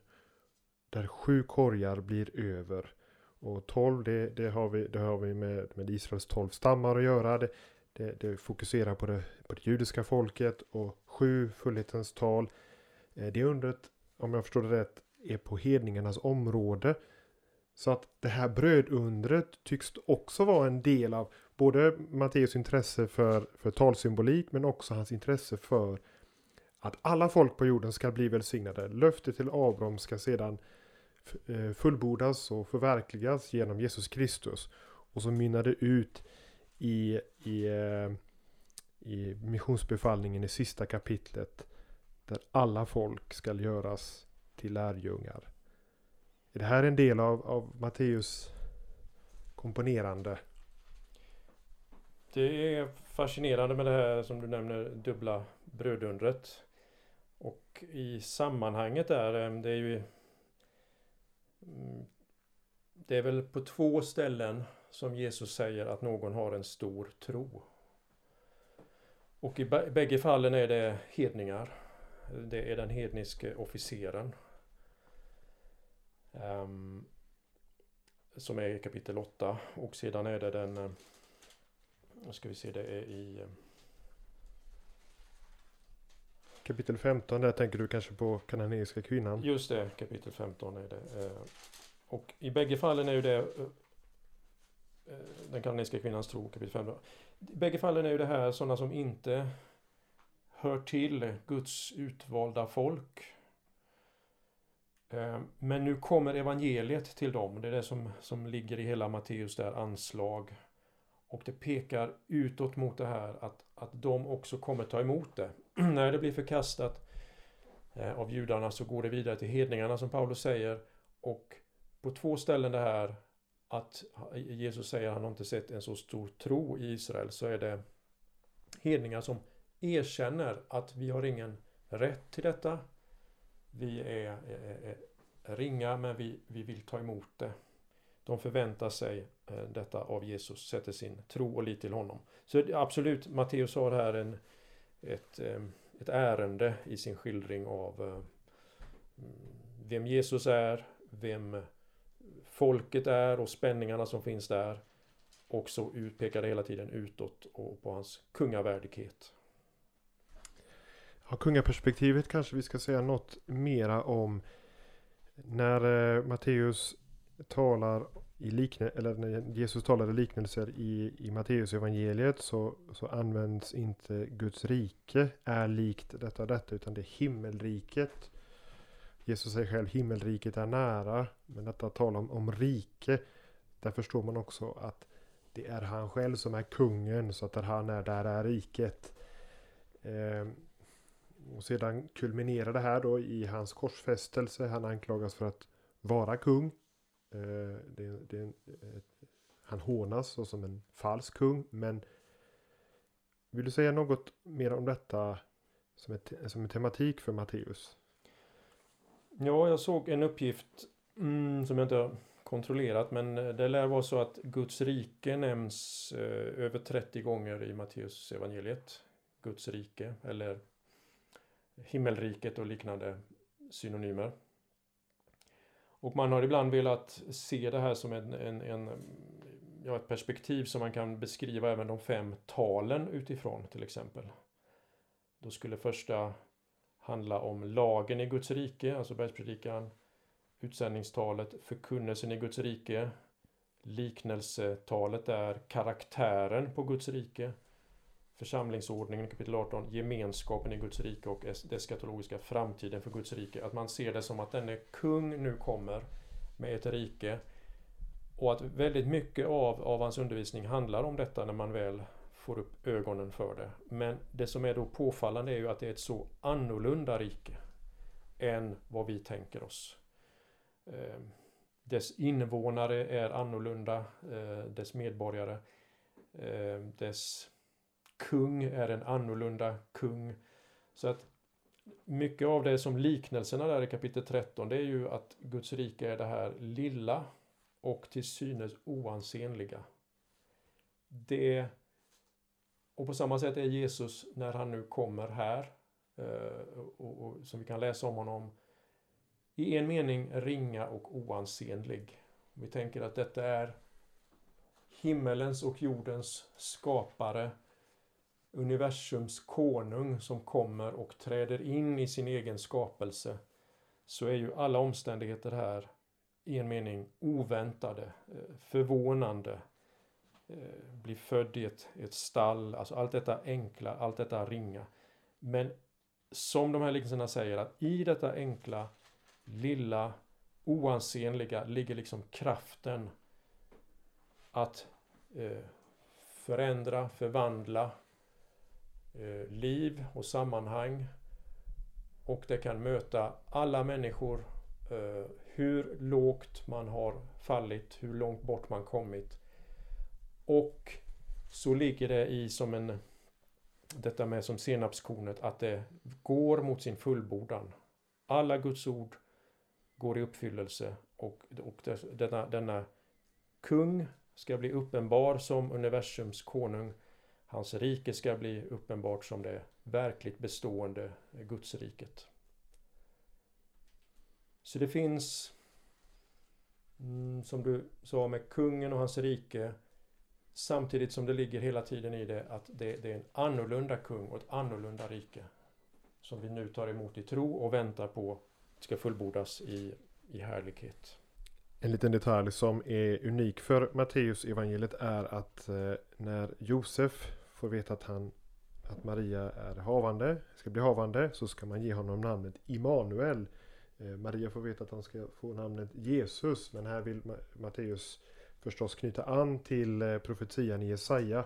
där sju korgar blir över. Och 12 det, det, har vi, det har vi med, med Israels 12 stammar att göra. Det, det, det fokuserar på det, på det judiska folket och sju fullhetens tal. Eh, det undret, om jag förstår det rätt, är på hedningarnas område. Så att det här brödundret tycks också vara en del av både Matteus intresse för, för talsymbolik men också hans intresse för att alla folk på jorden ska bli välsignade. Löftet till Abraham ska sedan eh, fullbordas och förverkligas genom Jesus Kristus. Och så mynnar det ut i, i, eh, i missionsbefallningen i sista kapitlet. Där alla folk ska göras till lärjungar. Är det här en del av, av Matteus komponerande? Det är fascinerande med det här som du nämner dubbla brödundret. Och i sammanhanget där, eh, det är ju mm, Det är väl på två ställen som Jesus säger att någon har en stor tro. Och i bägge fallen är det hedningar. Det är den hedniske officeren. Um, som är i kapitel 8 och sedan är det den eh, Nu ska vi se, det är i eh, Kapitel 15, där tänker du kanske på kananeiska kvinnan? Just det, kapitel 15 är det. Eh, och i bägge fallen är ju det den kananeiska kvinnans tro, kapitel 15. I bägge fallen är ju det här sådana som inte hör till Guds utvalda folk. Eh, men nu kommer evangeliet till dem. Det är det som, som ligger i hela Matteus där anslag. Och det pekar utåt mot det här att, att de också kommer ta emot det. (clears throat) När det blir förkastat eh, av judarna så går det vidare till hedningarna som Paulus säger. Och på två ställen det här att Jesus säger att han har inte sett en så stor tro i Israel så är det hedningar som erkänner att vi har ingen rätt till detta. Vi är, eh, eh, eh, ringa men vi, vi vill ta emot det. De förväntar sig detta av Jesus, sätter sin tro och lit till honom. Så absolut, Matteus har här en, ett, ett ärende i sin skildring av mm, vem Jesus är, vem folket är och spänningarna som finns där. Och så pekar det hela tiden utåt och på hans kungavärdighet. Ja, kungaperspektivet kanske vi ska säga något mera om. När eh, Matteus talar i liknelse, eller när Jesus talar i liknelser i, i Matteus evangeliet så, så används inte Guds rike är likt detta och detta utan det är himmelriket. Jesus säger själv himmelriket är nära. Men detta tal om, om rike. Där förstår man också att det är han själv som är kungen. Så att där han är, där är riket. Eh, och sedan kulminerar det här då i hans korsfästelse. Han anklagas för att vara kung. Eh, det, det, han hånas som en falsk kung. Men vill du säga något mer om detta som, ett, som en tematik för Matteus? Ja, jag såg en uppgift mm, som jag inte har kontrollerat men eh, det lär vara så att Guds rike nämns eh, över 30 gånger i Matteus evangeliet. Guds rike eller himmelriket och liknande synonymer. Och man har ibland velat se det här som en, en, en, ja, ett perspektiv som man kan beskriva även de fem talen utifrån till exempel. Då skulle första handla om lagen i Guds rike, alltså bergspredikan, utsändningstalet, förkunnelsen i Guds rike, liknelsetalet är karaktären på Guds rike, församlingsordningen kapitel 18, gemenskapen i Guds rike och det eskatologiska framtiden för Guds rike. Att man ser det som att denne kung nu kommer med ett rike och att väldigt mycket av, av hans undervisning handlar om detta när man väl får upp ögonen för det. Men det som är då påfallande är ju att det är ett så annorlunda rike än vad vi tänker oss. Eh, dess invånare är annorlunda, eh, dess medborgare. Eh, dess kung är en annorlunda kung. Så att mycket av det som liknelserna där i kapitel 13 det är ju att Guds rike är det här lilla och till synes oansenliga. Det och på samma sätt är Jesus när han nu kommer här eh, och, och, som vi kan läsa om honom i en mening ringa och oansenlig. Vi tänker att detta är himmelens och jordens skapare universums konung som kommer och träder in i sin egen skapelse så är ju alla omständigheter här i en mening oväntade, eh, förvånande, eh, bli född i ett, ett stall, alltså allt detta enkla, allt detta ringa. Men som de här liknelserna säger att i detta enkla, lilla, oansenliga ligger liksom kraften att eh, förändra, förvandla Eh, liv och sammanhang. Och det kan möta alla människor eh, hur lågt man har fallit, hur långt bort man kommit. Och så ligger det i som en detta med som senapskornet att det går mot sin fullbordan. Alla Guds ord går i uppfyllelse och, och denna, denna kung ska bli uppenbar som universums konung. Hans rike ska bli uppenbart som det verkligt bestående Gudsriket. Så det finns, mm, som du sa med kungen och hans rike, samtidigt som det ligger hela tiden i det att det, det är en annorlunda kung och ett annorlunda rike. Som vi nu tar emot i tro och väntar på ska fullbordas i, i härlighet. En liten detalj som är unik för Matteus evangeliet är att eh, när Josef får veta att han att Maria är havande, ska bli havande, så ska man ge honom namnet Immanuel. Eh, Maria får veta att han ska få namnet Jesus, men här vill Matteus förstås knyta an till eh, profetian i Jesaja.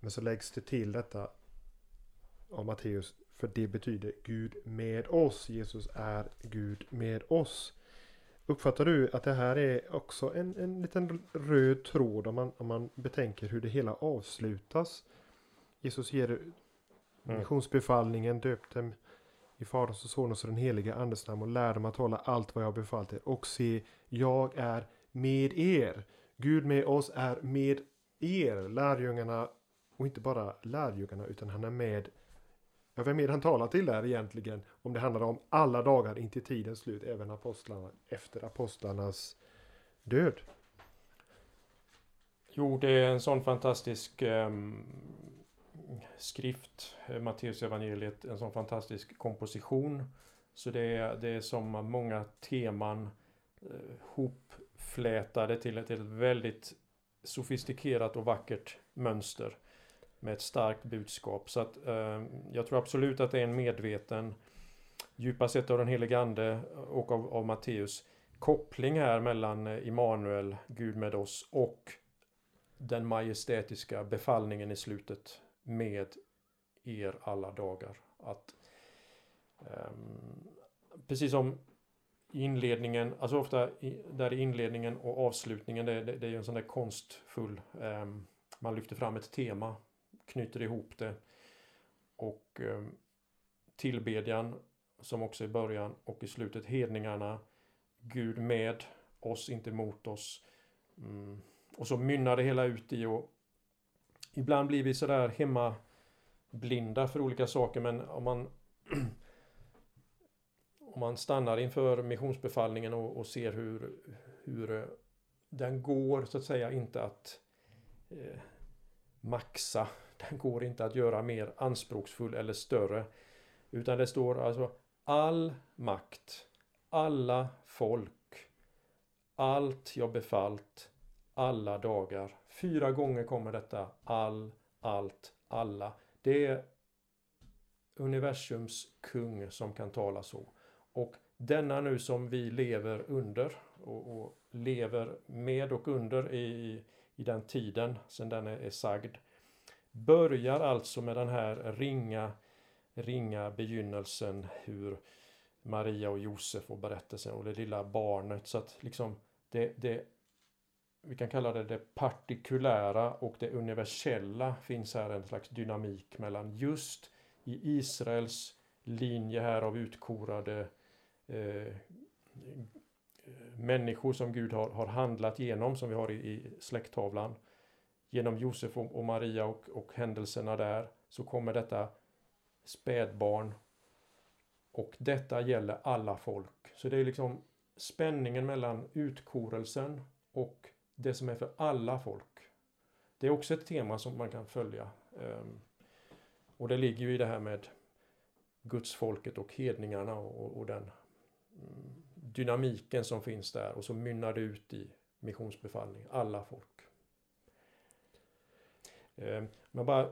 Men så läggs det till detta av Matteus, för det betyder Gud med oss. Jesus är Gud med oss. Uppfattar du att det här är också en, en liten röd tråd om man, om man betänker hur det hela avslutas? Jesus ger mm. missionsbefallningen, döpt dem i Faderns och Sonens och den heliga Andes namn och lär dem att hålla allt vad jag har befallt er. Och se, jag är med er. Gud med oss är med er, lärjungarna. Och inte bara lärjungarna, utan han är med Ja, vem är det han talar till där egentligen? Om det handlar om alla dagar in till tidens slut, även apostlarna, efter apostlarnas död. Jo, det är en sån fantastisk ehm, eh, skrift, Matteus evangeliet, en sån fantastisk komposition. Så det är, det är som många teman eh, hopflätade till ett, till ett väldigt sofistikerat och vackert mönster med ett starkt budskap. Så att eh, jag tror absolut att det är en medveten, djupast sett av den helige Ande och av, av Matteus, koppling här mellan eh, Immanuel, Gud med oss, och den majestätiska befallningen i slutet med er alla dagar. Att eh, Precis som inledningen, alltså ofta i, där i inledningen och avslutningen, det, det, det är ju en sån där konstfull, eh, man lyfter fram ett tema knyter ihop det. Och eh, tillbedjan som också i början och i slutet hedningarna. Gud med oss, inte mot oss. Mm. Och så mynnar det hela ut i och ibland blir vi sådär hemma blinda för olika saker men om man (clears throat) om man stannar inför missionsbefallningen och, och ser hur, hur eh, den går så att säga inte att eh, maxa den går inte att göra mer anspråksfull eller större. Utan det står alltså all makt, alla folk, allt jag befallt, alla dagar. Fyra gånger kommer detta all, allt, alla. Det är universums kung som kan tala så. Och denna nu som vi lever under och, och lever med och under i, i den tiden sen den är, är sagd börjar alltså med den här ringa, ringa begynnelsen hur Maria och Josef och berättelsen och det lilla barnet. Så att liksom det, det vi kan kalla det det partikulära och det universella finns här en slags dynamik mellan just i Israels linje här av utkorade eh, människor som Gud har, har handlat genom som vi har i, i släkttavlan genom Josef och Maria och, och händelserna där så kommer detta spädbarn och detta gäller alla folk. Så det är liksom spänningen mellan utkorelsen och det som är för alla folk. Det är också ett tema som man kan följa. Ehm, och det ligger ju i det här med gudsfolket och hedningarna och, och den mm, dynamiken som finns där och så mynnar det ut i missionsbefallning, alla folk. Eh, men bara,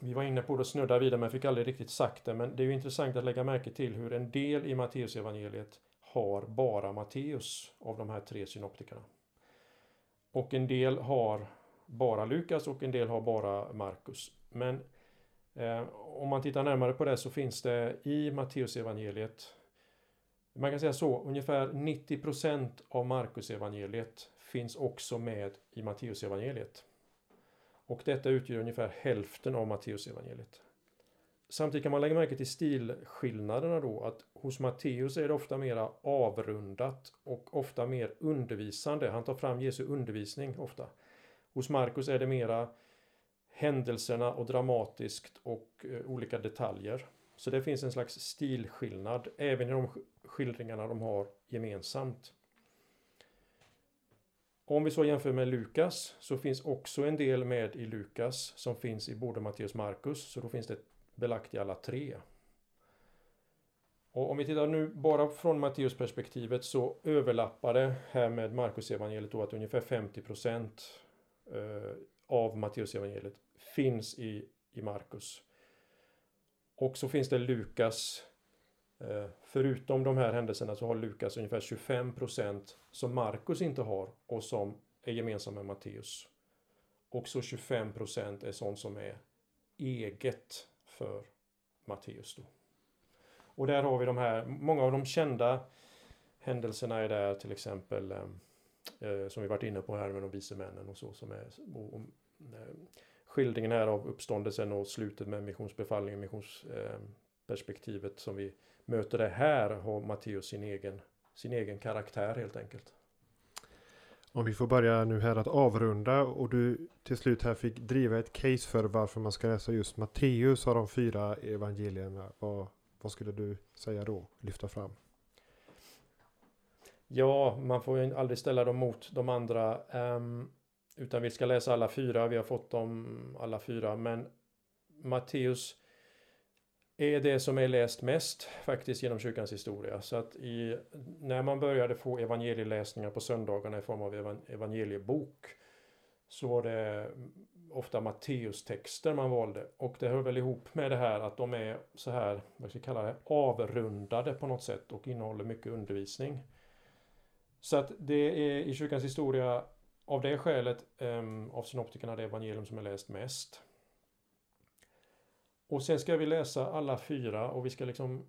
vi var inne på det och snuddade vidare, men fick aldrig riktigt sagt det. Men det är ju intressant att lägga märke till hur en del i Matteusevangeliet har bara Matteus av de här tre synoptikerna. Och en del har bara Lukas och en del har bara Markus. Men eh, om man tittar närmare på det så finns det i Matteus evangeliet man kan säga så, ungefär 90% av Markus evangeliet finns också med i Matteus evangeliet. Och detta utgör ungefär hälften av Matteusevangeliet. Samtidigt kan man lägga märke till stilskillnaderna då, att hos Matteus är det ofta mera avrundat och ofta mer undervisande. Han tar fram Jesu undervisning ofta. Hos Markus är det mera händelserna och dramatiskt och eh, olika detaljer. Så det finns en slags stilskillnad även i de skildringarna de har gemensamt. Om vi så jämför med Lukas så finns också en del med i Lukas som finns i både Matteus och Markus. Så då finns det belagt i alla tre. Och om vi tittar nu bara från Matteus perspektivet så överlappar det här med Markus evangeliet då att ungefär 50 eh, av Matteus evangeliet finns i, i Markus. Och så finns det Lukas. Eh, förutom de här händelserna så har Lukas ungefär 25 procent som Markus inte har och som är gemensam med Matteus. Och så 25 procent är sånt som är eget för Matteus. Då. Och där har vi de här, många av de kända händelserna är där till exempel eh, eh som vi varit inne på här med de vise männen och så som är och, och, eh, skildringen här av uppståndelsen och slutet med missionsbefallningen, missionsperspektivet eh, som vi möter det här har Matteus sin egen, sin egen karaktär helt enkelt. Om vi får börja nu här att avrunda och du till slut här fick driva ett case för varför man ska läsa just Matteus av de fyra evangelierna. Vad, vad skulle du säga då? Lyfta fram? Ja, man får ju aldrig ställa dem mot de andra. Um, utan vi ska läsa alla fyra. Vi har fått dem alla fyra. Men Matteus är det som är läst mest faktiskt genom kyrkans historia. Så att i, när man började få evangelieläsningar på söndagarna i form av evangeliebok så var det ofta Matteustexter man valde. Och det hör väl ihop med det här att de är så här, vad ska jag kalla det, avrundade på något sätt och innehåller mycket undervisning. Så att det är i kyrkans historia av det skälet um, av synoptikerna det evangelium som är läst mest. Och sen ska vi läsa alla fyra och vi ska liksom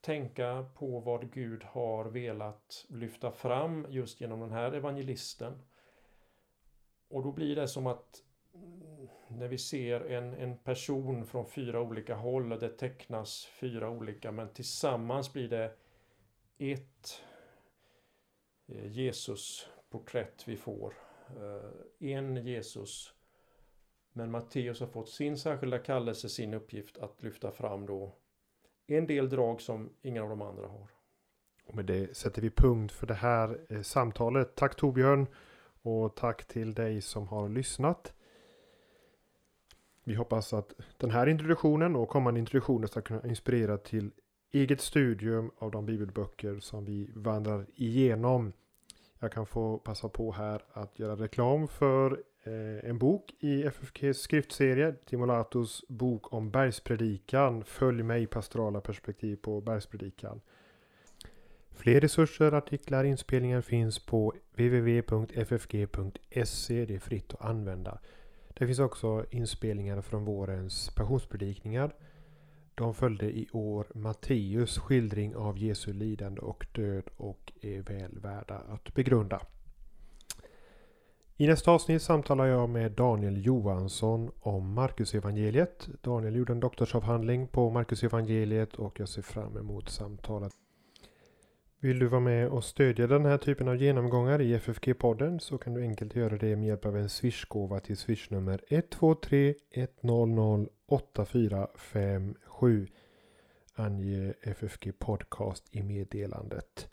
tänka på vad Gud har velat lyfta fram just genom den här evangelisten. Och då blir det som att när vi ser en, en person från fyra olika håll och det tecknas fyra olika men tillsammans blir det ett eh, Jesus-porträtt vi får. Eh, en Jesus men Matteus har fått sin särskilda kallelse, sin uppgift att lyfta fram då en del drag som ingen av de andra har. Och med det sätter vi punkt för det här eh, samtalet. Tack Torbjörn och tack till dig som har lyssnat. Vi hoppas att den här introduktionen och kommande introduktioner ska kunna inspirera till eget studium av de bibelböcker som vi vandrar igenom. Jag kan få passa på här att göra reklam för Eh, en bok i FFKs skriftserie, Timolatos bok om bergspredikan. Följ mig pastorala perspektiv på bergspredikan. Fler resurser, artiklar, inspelningar finns på www.ffg.se. Det är fritt att använda. Det finns också inspelningar från vårens passionspredikningar. De följde i år Matteus skildring av Jesu lidande och död och är väl värda att begrunda. I nästa avsnitt samtalar jag med Daniel Johansson om Markusevangeliet. Daniel gjorde en doktorsavhandling på Markusevangeliet och jag ser fram emot samtalet. Vill du vara med och stödja den här typen av genomgångar i FFG-podden så kan du enkelt göra det med hjälp av en swishgåva till swishnummer 123 100 8457. Ange FFG Podcast i meddelandet.